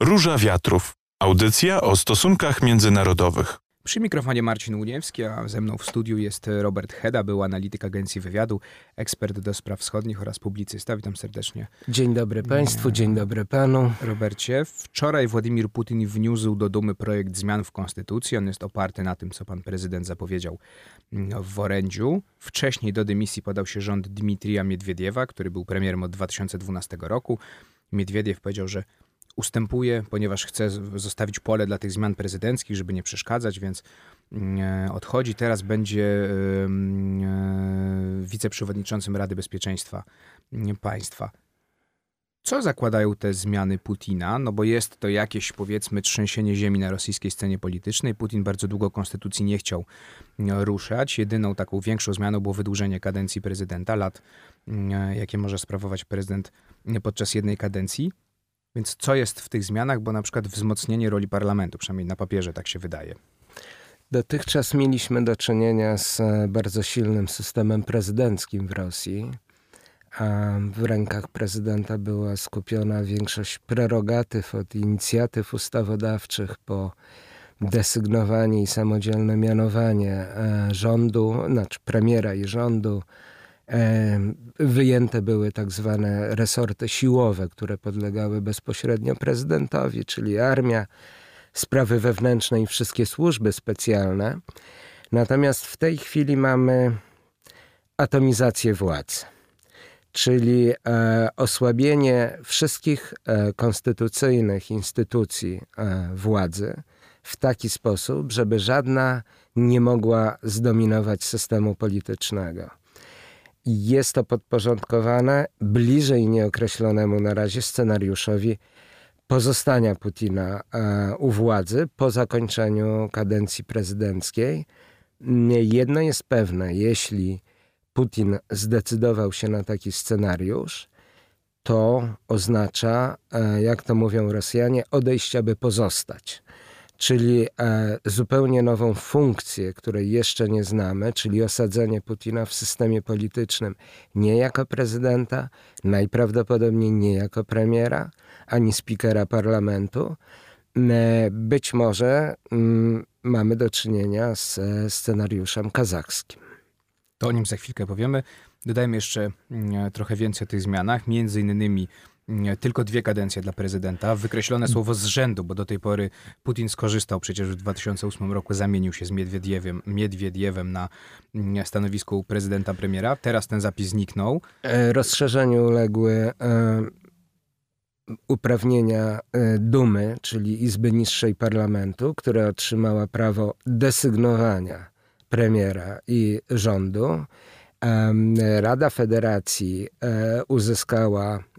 Róża Wiatrów. Audycja o stosunkach międzynarodowych. Przy mikrofonie Marcin Uniewski, a ze mną w studiu jest Robert Heda, był analityk Agencji Wywiadu, ekspert do spraw wschodnich oraz publicysta. Witam serdecznie. Dzień dobry Państwu, dzień dobry Panu. Robercie, wczoraj Władimir Putin wniósł do Dumy projekt zmian w Konstytucji. On jest oparty na tym, co pan prezydent zapowiedział w orędziu. Wcześniej do dymisji podał się rząd Dmitrija Miedwiediewa, który był premierem od 2012 roku. Miedwiediew powiedział, że ustępuje, ponieważ chce zostawić pole dla tych zmian prezydenckich, żeby nie przeszkadzać, więc mm, e, odchodzi. Teraz będzie e, wiceprzewodniczącym Rady Bezpieczeństwa mm, Państwa. Co zakładają te zmiany Putina? No bo jest to jakieś, powiedzmy, trzęsienie ziemi na rosyjskiej scenie politycznej. Putin bardzo długo konstytucji nie chciał mm, ruszać. Jedyną taką większą zmianą było wydłużenie kadencji prezydenta, lat, e, jakie może sprawować prezydent podczas jednej kadencji. Więc co jest w tych zmianach? Bo na przykład wzmocnienie roli parlamentu, przynajmniej na papierze tak się wydaje. Dotychczas mieliśmy do czynienia z e, bardzo silnym systemem prezydenckim w Rosji. A w rękach prezydenta była skupiona większość prerogatyw od inicjatyw ustawodawczych po desygnowanie i samodzielne mianowanie e, rządu, znaczy premiera i rządu, Wyjęte były tak zwane resorty siłowe, które podlegały bezpośrednio prezydentowi, czyli armia, sprawy wewnętrzne i wszystkie służby specjalne. Natomiast w tej chwili mamy atomizację władzy, czyli e, osłabienie wszystkich e, konstytucyjnych instytucji e, władzy w taki sposób, żeby żadna nie mogła zdominować systemu politycznego. Jest to podporządkowane bliżej nieokreślonemu na razie scenariuszowi pozostania Putina e, u władzy po zakończeniu kadencji prezydenckiej. Jedno jest pewne, jeśli Putin zdecydował się na taki scenariusz, to oznacza, e, jak to mówią Rosjanie, odejść, aby pozostać czyli e, zupełnie nową funkcję, której jeszcze nie znamy, czyli osadzenie Putina w systemie politycznym nie jako prezydenta, najprawdopodobniej nie jako premiera, ani spikera parlamentu. E, być może mm, mamy do czynienia z e, scenariuszem kazachskim. To o nim za chwilkę powiemy. Dodajmy jeszcze mm, trochę więcej o tych zmianach, między innymi tylko dwie kadencje dla prezydenta. Wykreślone słowo z rzędu, bo do tej pory Putin skorzystał przecież w 2008 roku, zamienił się z Miedwiediewem, Miedwiediewem na mm, stanowisku prezydenta premiera. Teraz ten zapis zniknął. E, rozszerzeniu uległy e, uprawnienia e, Dumy, czyli Izby Niższej Parlamentu, która otrzymała prawo desygnowania premiera i rządu. Rada Federacji uzyskała Mm,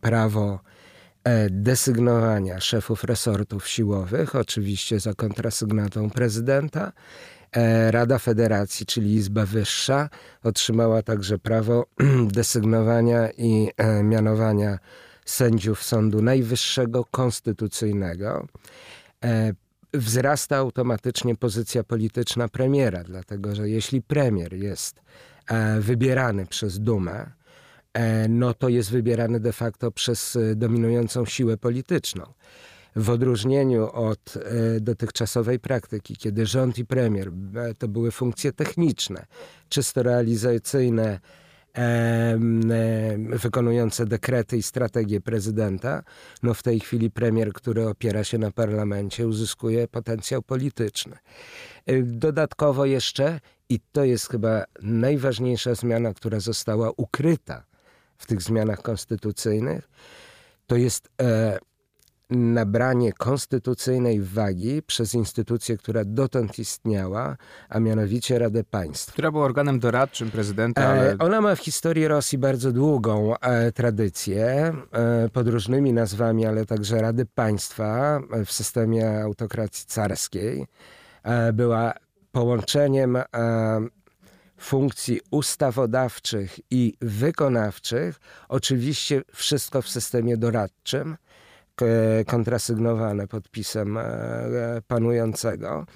prawo e, desygnowania szefów resortów siłowych, oczywiście za kontrasygnatą prezydenta. E, Rada Federacji, czyli Izba Wyższa, otrzymała także prawo desygnowania i e, mianowania sędziów Sądu Najwyższego Konstytucyjnego. Wzrasta automatycznie pozycja polityczna premiera, dlatego że jeśli premier jest wybierany przez Dumę, no to jest wybierany de facto przez e, dominującą siłę polityczną. W odróżnieniu od e, dotychczasowej praktyki, kiedy rząd i premier to były funkcje techniczne, czysto realizacyjne, wykonujące dekrety i strategie prezydenta, no w tej chwili premier, który opiera się na parlamencie, uzyskuje potencjał polityczny. Dodatkowo jeszcze, i to jest chyba najważniejsza zmiana, która została ukryta w tych zmianach konstytucyjnych, to jest e, nabranie konstytucyjnej wagi przez instytucję, która dotąd istniała, a mianowicie Radę Państw. Która była organem doradczym prezydenta. Ale... E, ona ma w historii Rosji bardzo długą e, tradycję, e, pod różnymi nazwami, ale także Rady Państwa e, w systemie autokracji carskiej. E, była połączeniem funkcji ustawodawczych i wykonawczych, oczywiście wszystko w systemie doradczym, kontrasygnowane podpisem e, panującego.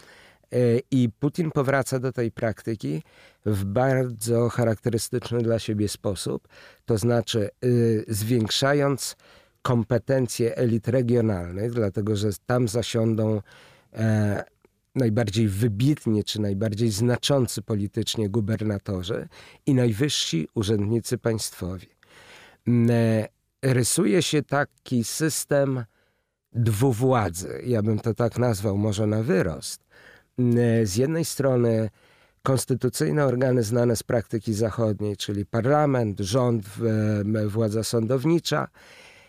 E, I Putin powraca do tej praktyki w bardzo charakterystyczny dla siebie sposób, to znaczy y, zwiększając kompetencje elit regionalnych, dlatego że tam zasiądą e, najbardziej wybitni czy najbardziej znaczący politycznie gubernatorzy i najwyżsi urzędnicy państwowi. E, rysuje się taki system dwuwładzy, ja bym to tak nazwał, może na wyrost. E, z jednej strony konstytucyjne organy znane z praktyki zachodniej, czyli parlament, rząd, władza sądownicza.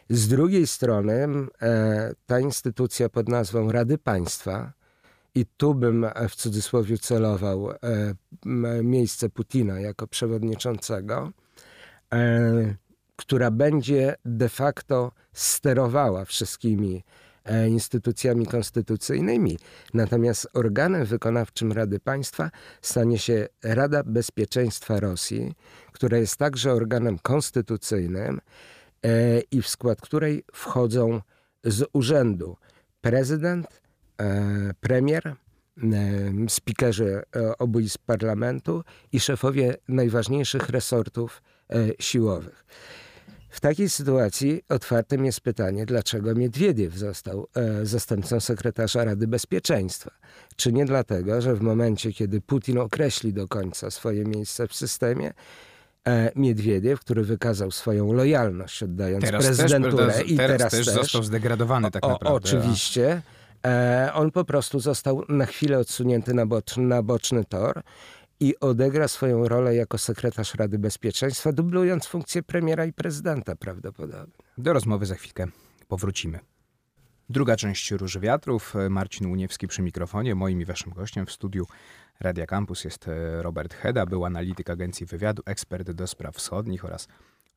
Z drugiej strony e, ta instytucja pod nazwą Rady Państwa, i tu bym w cudzysłowie celował e, miejsce Putina jako przewodniczącego, e, która będzie de facto sterowała wszystkimi E, instytucjami konstytucyjnymi. Natomiast organem wykonawczym Rady Państwa stanie się Rada Bezpieczeństwa Rosji, która jest także organem konstytucyjnym e, i w skład której wchodzą z urzędu prezydent, e, premier, spikerzy obu izb parlamentu i szefowie najważniejszych resortów siłowych. W takiej sytuacji otwartym jest pytanie, dlaczego Miedwiediew został e, zastępcą sekretarza Rady Bezpieczeństwa. Czy nie dlatego, że w momencie, kiedy Putin określi do końca swoje miejsce w systemie, e, Miedwiediew, który wykazał swoją lojalność oddając teraz prezydenturę też, i teraz, teraz też, został zdegradowany tak naprawdę. O, oczywiście. E, on po prostu został na chwilę odsunięty na boczny, na boczny tor i odegra swoją rolę jako sekretarz Rady Bezpieczeństwa, dublując funkcję premiera i prezydenta prawdopodobnie. Do rozmowy za chwilkę powrócimy. Druga część Róży Wiatrów. Marcin Uniewski przy mikrofonie. Moim i waszym gościem w studiu Radia Campus jest e, Robert Heda, był analityk agencji wywiadu, ekspert do spraw wschodnich oraz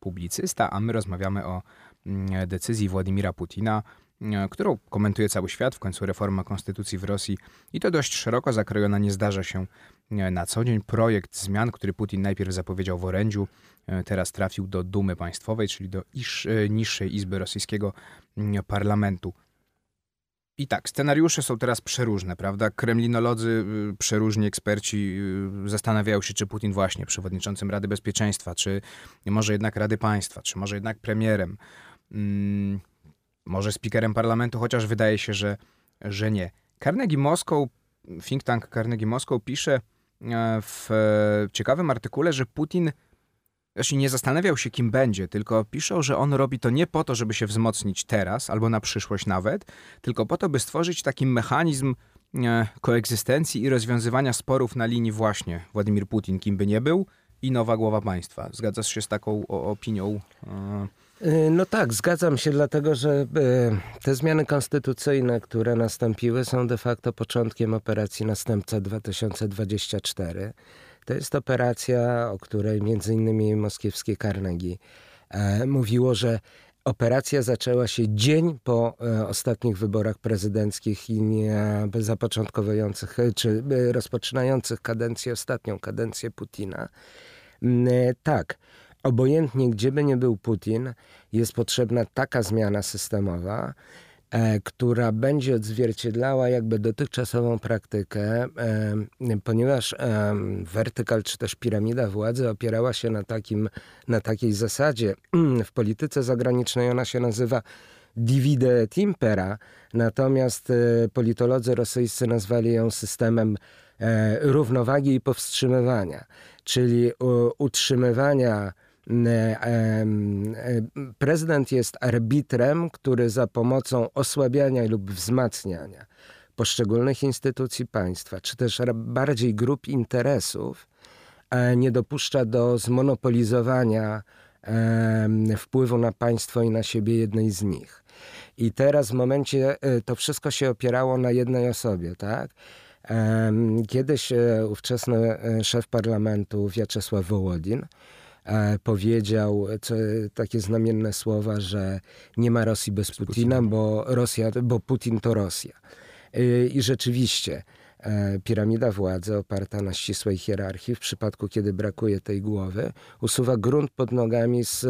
publicysta, a my rozmawiamy o mm, decyzji Władimira Putina E, którą komentuje cały świat, w końcu reforma konstytucji w Rosji i to dość szeroko zakrojona, nie zdarza się e, na co dzień. Projekt zmian, który Putin najpierw zapowiedział w orędziu, e, teraz trafił do Dumy Państwowej, czyli do iż, niższej izby rosyjskiego mm, parlamentu. I tak, scenariusze są teraz przeróżne, prawda? Kremlinolodzy, przeróżni eksperci zastanawiają się, czy Putin właśnie przewodniczącym Rady Bezpieczeństwa, czy może jednak Rady Państwa, czy może jednak premierem. Hmm może speakerem parlamentu, chociaż wydaje się, że, że nie. Carnegie Moscow, think tank Carnegie Moscow pisze e, w ciekawym artykule, że Putin Właśnie nie zastanawiał się, kim będzie, tylko piszą, że on robi to nie po to, żeby się wzmocnić teraz albo na przyszłość nawet, tylko po to, by stworzyć taki mechanizm e, koegzystencji i rozwiązywania sporów na linii właśnie Władimir Putin, kim by nie był, i nowa głowa państwa. Zgadzasz się z taką opinią? E, Y, no tak, zgadzam się, dlatego że y, te zmiany konstytucyjne, które nastąpiły, są de facto początkiem operacji Następca 2024. To jest operacja, o której między innymi moskiewskie Carnegie e, mówiło, że operacja zaczęła się dzień po e, ostatnich wyborach prezydenckich i zapoczątkowujących, czy rozpoczynających kadencję, ostatnią kadencję Putina. Mm, e, tak obojętnie gdzie by nie był Putin, jest potrzebna taka zmiana systemowa, e, która będzie odzwierciedlała jakby dotychczasową praktykę, e, ponieważ e, wertykal czy też piramida władzy opierała się na, takim, na takiej zasadzie. W polityce zagranicznej ona się nazywa divide et impera, natomiast e, politolodzy rosyjscy nazwali ją systemem e, równowagi i powstrzymywania, czyli utrzymywania E, e, prezydent jest arbitrem, który za pomocą osłabiania lub wzmacniania poszczególnych instytucji państwa, czy też bardziej grup interesów, e, nie dopuszcza do zmonopolizowania wpływu na państwo i na siebie jednej z nich. I teraz w momencie to wszystko się opierało na jednej osobie, tak? Kiedyś ówczesny szef parlamentu Wiaczesław Wołodin E, powiedział co, takie znamienne słowa, że nie ma Rosji bez Putina, bo, Rosja, bo Putin to Rosja. E, I rzeczywiście e, piramida władzy oparta na ścisłej hierarchii, w przypadku kiedy brakuje tej głowy, usuwa grunt pod nogami z,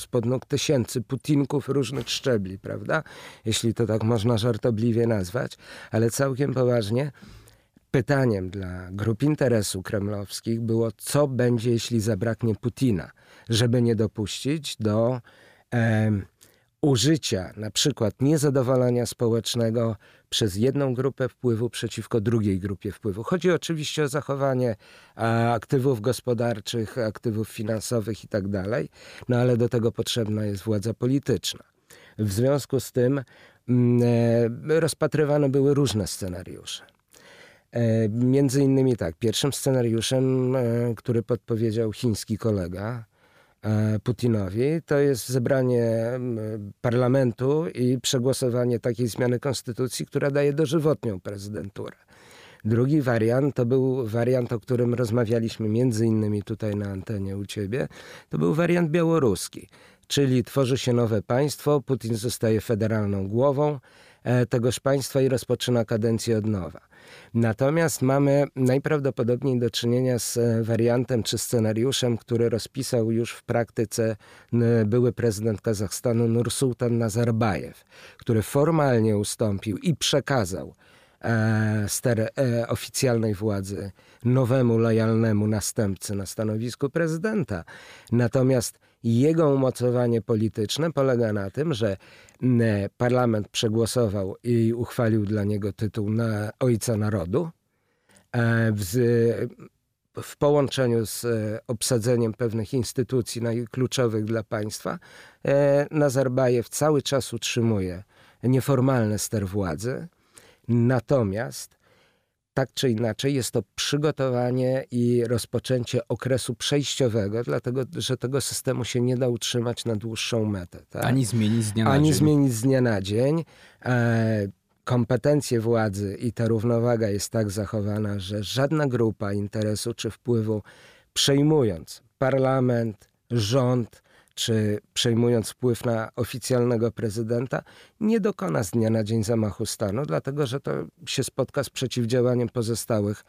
spod nóg tysięcy putinków różnych szczebli, prawda? Jeśli to tak można żartobliwie nazwać, ale całkiem poważnie pytaniem dla grup interesu kremlowskich było, co będzie, jeśli zabraknie Putina, żeby nie dopuścić do e, użycia na przykład niezadowolenia społecznego przez jedną grupę wpływu przeciwko drugiej grupie wpływu. Chodzi oczywiście o zachowanie aktywów gospodarczych, aktywów finansowych itd., tak no ale do tego potrzebna jest władza polityczna. W związku z tym mm, e, rozpatrywane były różne scenariusze. E, między innymi tak, pierwszym scenariuszem, e, który podpowiedział chiński kolega, E, Putinowi, to jest zebranie parlamentu i przegłosowanie takiej zmiany konstytucji, która daje dożywotnią prezydenturę. Drugi wariant to był wariant, o którym rozmawialiśmy między innymi tutaj na antenie u ciebie. To był wariant białoruski, czyli tworzy się nowe państwo, Putin zostaje federalną głową tegoż państwa i rozpoczyna kadencję od nowa. Natomiast mamy najprawdopodobniej do czynienia z e, wariantem czy scenariuszem, który rozpisał już w praktyce były prezydent Kazachstanu Nursultan Nazarbajew, który formalnie ustąpił i przekazał e, ster e, oficjalnej władzy nowemu, lojalnemu następcy na stanowisku prezydenta. Natomiast jego umocowanie polityczne polega na tym, że parlament przegłosował i uchwalił dla niego tytuł na Ojca Narodu. E, w, połączeniu z e, obsadzeniem pewnych instytucji kluczowych dla państwa, e, Nazarbajew cały czas utrzymuje nieformalny ster władzy. Natomiast tak czy inaczej jest to przygotowanie i rozpoczęcie okresu przejściowego, dlatego że tego systemu się nie da utrzymać na dłuższą metę. Tak? Ani zmienić z dnia na Ani dzień. zmienić z dnia na dzień. E, kompetencje władzy i ta równowaga jest tak zachowana, że żadna grupa interesu czy wpływu przejmując parlament, rząd, czy przejmując wpływ na oficjalnego prezydenta, nie dokona z dnia na dzień zamachu stanu, dlatego że to się spotka z przeciwdziałaniem pozostałych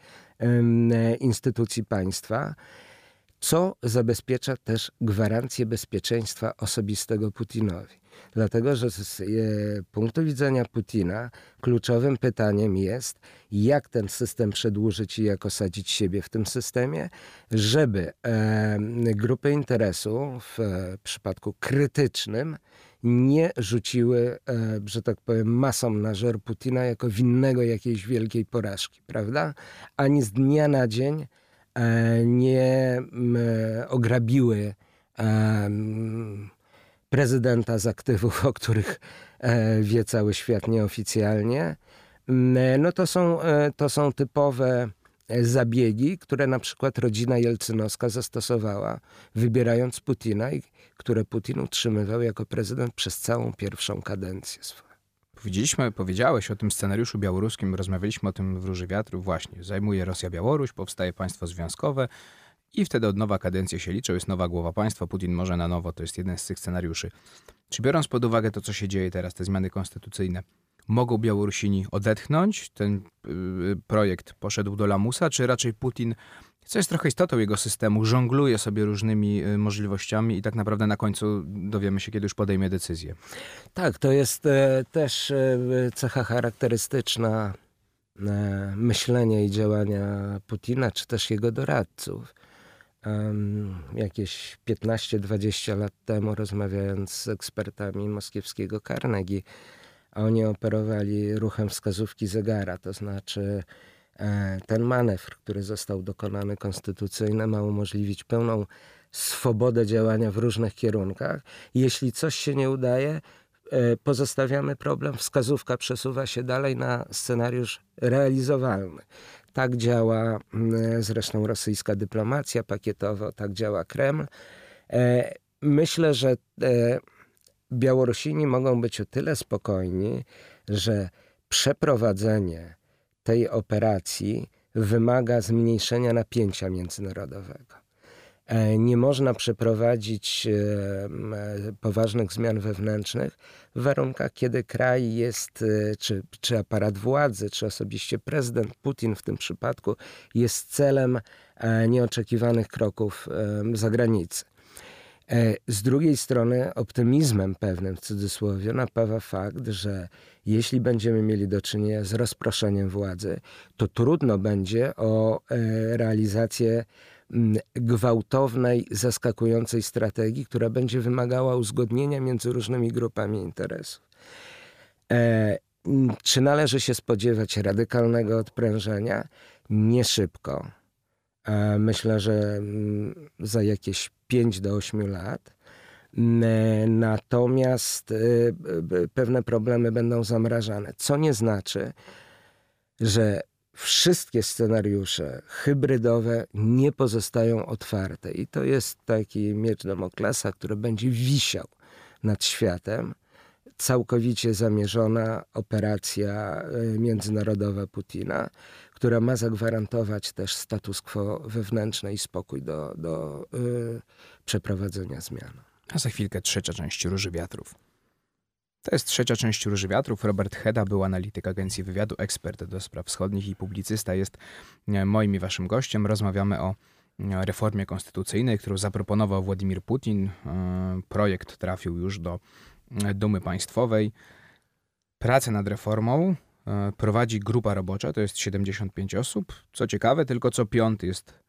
instytucji państwa co zabezpiecza też gwarancję bezpieczeństwa osobistego Putinowi. Dlatego, że z e, punktu widzenia Putina kluczowym pytaniem jest, jak ten system przedłużyć i jak osadzić siebie w tym systemie, żeby e, grupy interesu w e, przypadku krytycznym nie rzuciły, e, że tak powiem, masą na żer Putina jako winnego jakiejś wielkiej porażki, prawda? Ani z dnia na dzień E, nie ograbiły e, prezydenta z aktywów, o których e, wie cały świat nieoficjalnie, no to są, to są typowe zabiegi, które na przykład rodzina Jelcynowska zastosowała, wybierając Putina i które Putin utrzymywał jako prezydent przez całą pierwszą kadencję swoją. Powiedzieliśmy, powiedziałeś o tym scenariuszu białoruskim, rozmawialiśmy o tym w Róży Wiatru. Właśnie, zajmuje Rosja Białoruś, powstaje państwo związkowe i wtedy od nowa kadencja się liczy, jest nowa głowa państwa, Putin może na nowo, to jest jeden z tych scenariuszy. Czy biorąc pod uwagę to, co się dzieje teraz, te zmiany konstytucyjne, mogą Białorusini odetchnąć? Ten yy, projekt poszedł do lamusa, czy raczej Putin co jest trochę istotą jego systemu, żongluje sobie różnymi y, możliwościami i tak naprawdę na końcu dowiemy się, kiedy już podejmie decyzję. Tak, to jest e, też e, cecha charakterystyczna e, myślenia i działania Putina, czy też jego doradców. Jakieś 15-20 lat temu, rozmawiając z ekspertami moskiewskiego Carnegie, oni operowali ruchem wskazówki zegara, to znaczy E, ten manewr, który został dokonany konstytucyjny, ma umożliwić pełną swobodę działania w różnych kierunkach. Jeśli coś się nie udaje, e, pozostawiamy problem, wskazówka przesuwa się dalej na scenariusz realizowalny. Tak działa zresztą rosyjska dyplomacja pakietowo, tak działa Kreml. E, myślę, że Białorusini mogą być o tyle spokojni, że przeprowadzenie tej operacji wymaga zmniejszenia napięcia międzynarodowego. E, nie można przeprowadzić e, poważnych zmian wewnętrznych w warunkach, kiedy kraj jest, e, czy, czy aparat władzy, czy osobiście prezydent Putin w tym przypadku, jest celem nieoczekiwanych kroków za granicę. E, z drugiej strony optymizmem pewnym w cudzysłowie napawa fakt, że jeśli będziemy mieli do czynienia z rozproszeniem władzy, to trudno będzie o e, realizację gwałtownej, zaskakującej strategii, która będzie wymagała uzgodnienia między różnymi grupami interesów. E, czy należy się spodziewać radykalnego odprężenia? Nie szybko. E, myślę, że mm, za jakieś 5 do 8 lat. Natomiast y, pewne problemy będą zamrażane, co nie znaczy, że wszystkie scenariusze hybrydowe nie pozostają otwarte. I to jest taki miecz Damoklesa, który będzie wisiał nad światem. Całkowicie zamierzona operacja y, międzynarodowa Putina, która ma zagwarantować też status quo wewnętrzny i spokój do, do y, przeprowadzenia zmian. A za chwilkę trzecia część Róży Wiatrów. To jest trzecia część Róży Wiatrów. Robert Heda był analityk agencji wywiadu, ekspert do spraw wschodnich i publicysta. Jest e, moim i waszym gościem. Rozmawiamy o e, reformie konstytucyjnej, którą zaproponował Władimir Putin. E, projekt trafił już do Dumy Państwowej. Pracę nad reformą prowadzi grupa robocza, to jest 75 osób. Co ciekawe, tylko co piąty jest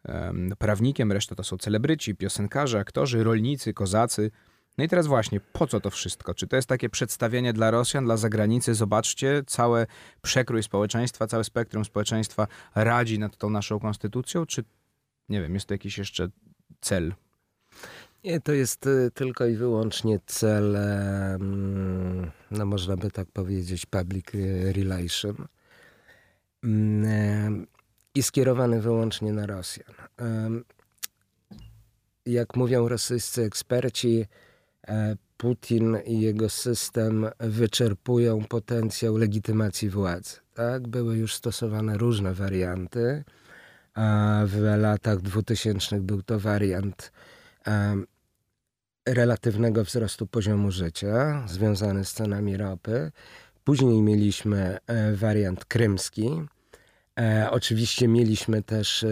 prawnikiem, reszta to są celebryci, piosenkarze, aktorzy, rolnicy, kozacy. No i teraz właśnie, po co to wszystko? Czy to jest takie przedstawienie dla Rosjan, dla zagranicy? Zobaczcie, całe przekrój społeczeństwa, całe spektrum społeczeństwa radzi nad tą naszą konstytucją, czy nie wiem, jest to jakiś jeszcze cel? Nie, to jest y, tylko i wyłącznie cel, no można by tak powiedzieć, public relation mm, i skierowany wyłącznie na Rosjan. Jak mówią rosyjscy eksperci, Putin i jego system wyczerpują potencjał legitymacji władzy. Tak? Były już stosowane różne warianty. W latach 2000 był to wariant relatywnego wzrostu poziomu życia związany z cenami ropy. Później mieliśmy e, wariant krymski, E, oczywiście mieliśmy też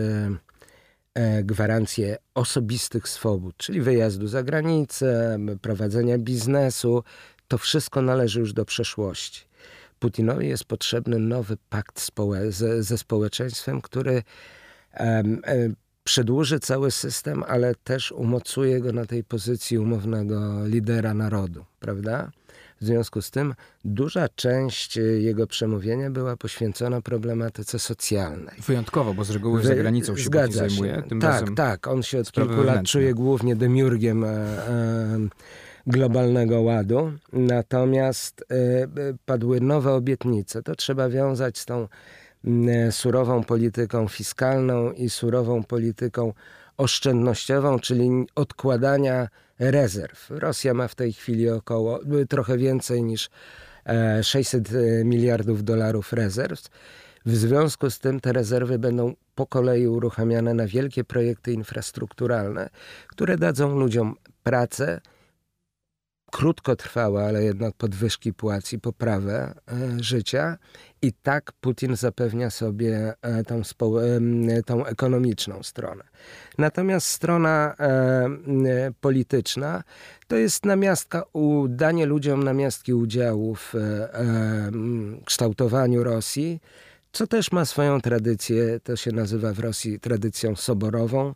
e, gwarancje osobistych swobód, czyli wyjazdu za granicę, prowadzenia biznesu. To wszystko należy już do przeszłości. Putinowi jest potrzebny nowy pakt społe ze, ze społeczeństwem, który przedłuży cały system, ale też umocuje go na tej pozycji umownego lidera narodu, prawda? W związku z tym duża część e, jego przemówienia była poświęcona problematyce socjalnej. Wyjątkowo, bo z reguły za granicą się Zgadza zajmuje. Tym tak, tak. On się od kilku lat czuje głównie demiurgiem e, e, globalnego ładu. Natomiast e, e padły nowe obietnice. To trzeba wiązać z tą surową polityką fiskalną i surową polityką oszczędnościową, czyli odkładania rezerw. Rosja ma w tej chwili około, trochę więcej niż 600 e, e, miliardów dolarów rezerw. W związku z tym te rezerwy będą po kolei uruchamiane na wielkie projekty infrastrukturalne, które dadzą ludziom pracę, krótkotrwałe, ale jednak podwyżki płac i poprawę e, życia. I tak Putin zapewnia sobie e, tą, tą ekonomiczną stronę. Natomiast strona e, polityczna to jest namiastka, danie ludziom namiastki udziału w kształtowaniu Rosji co też ma swoją tradycję, to się nazywa w Rosji tradycją soborową.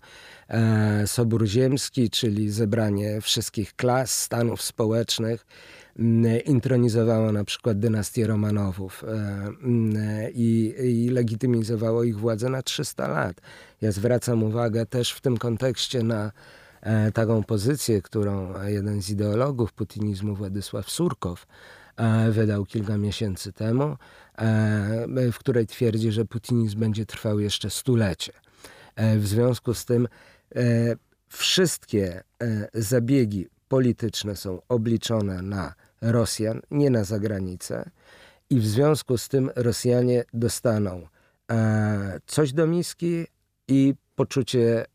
E, sobór ziemski, czyli zebranie wszystkich klas, stanów społecznych, intronizowało na przykład dynastię Romanowów e, i, i legitymizowało ich władzę na 300 lat. Ja zwracam uwagę też w tym kontekście na e, taką pozycję, którą jeden z ideologów putinizmu, Władysław Surkow, wydał kilka miesięcy temu, w której twierdzi, że putinizm będzie trwał jeszcze stulecie. W związku z tym E, wszystkie e, zabiegi polityczne są obliczone na Rosjan, nie na zagranicę. I w związku z tym Rosjanie dostaną e, coś do miski i poczucie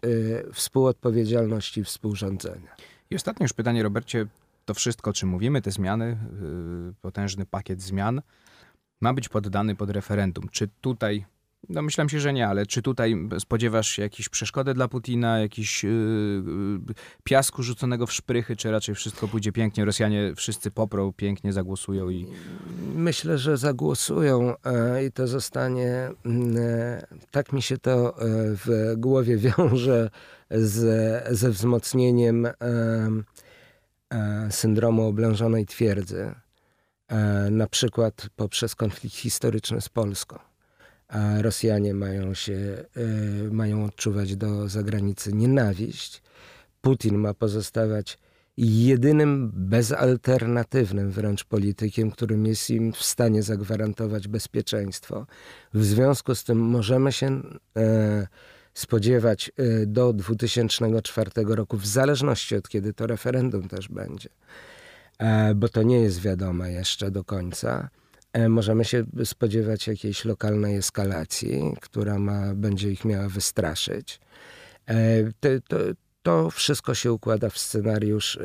współodpowiedzialności, współrządzenia. I ostatnie już pytanie, Robercie. To wszystko, o czym mówimy, te zmiany, potężny pakiet zmian, ma być poddany pod referendum. Czy tutaj Domyślam się, że nie, ale czy tutaj spodziewasz się jakiejś przeszkody dla Putina, jakiś yy, yy, piasku rzuconego w szprychy, czy raczej wszystko pójdzie pięknie, Rosjanie wszyscy poprą, pięknie zagłosują i... Myślę, że zagłosują e, i to zostanie. mm, e, Tak mi się to e, w głowie wiąże z, ze wzmocnieniem syndromu oblężonej twierdzy, na przykład poprzez konflikt historyczny z Polską. A Rosjanie mają się, e, mają odczuwać do zagranicy nienawiść. Putin ma pozostawać jedynym bezalternatywnym wręcz politykiem, którym jest im w stanie zagwarantować bezpieczeństwo. W związku z tym możemy się e, spodziewać e, do 2004 roku, w zależności od kiedy to referendum też będzie, e, bo to nie jest wiadome jeszcze do końca. E, możemy się spodziewać jakiejś lokalnej eskalacji, która ma, będzie ich miała wystraszyć. E, to, to, to wszystko się układa w scenariusz e,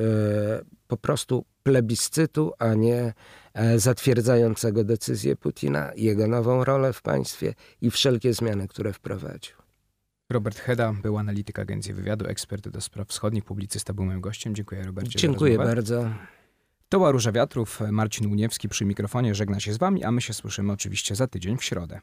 po prostu plebiscytu, a nie zatwierdzającego decyzję Putina, jego nową rolę w państwie i wszelkie zmiany, które wprowadził. Robert Heda był analityk Agencji Wywiadu, ekspert do spraw wschodnich, publicysta, był moim gościem. Dziękuję Robercie Dziękuję bardzo. To była Róża Wiatrów, Marcin Uniewski przy mikrofonie żegna się z wami, a my się słyszymy oczywiście za tydzień w środę.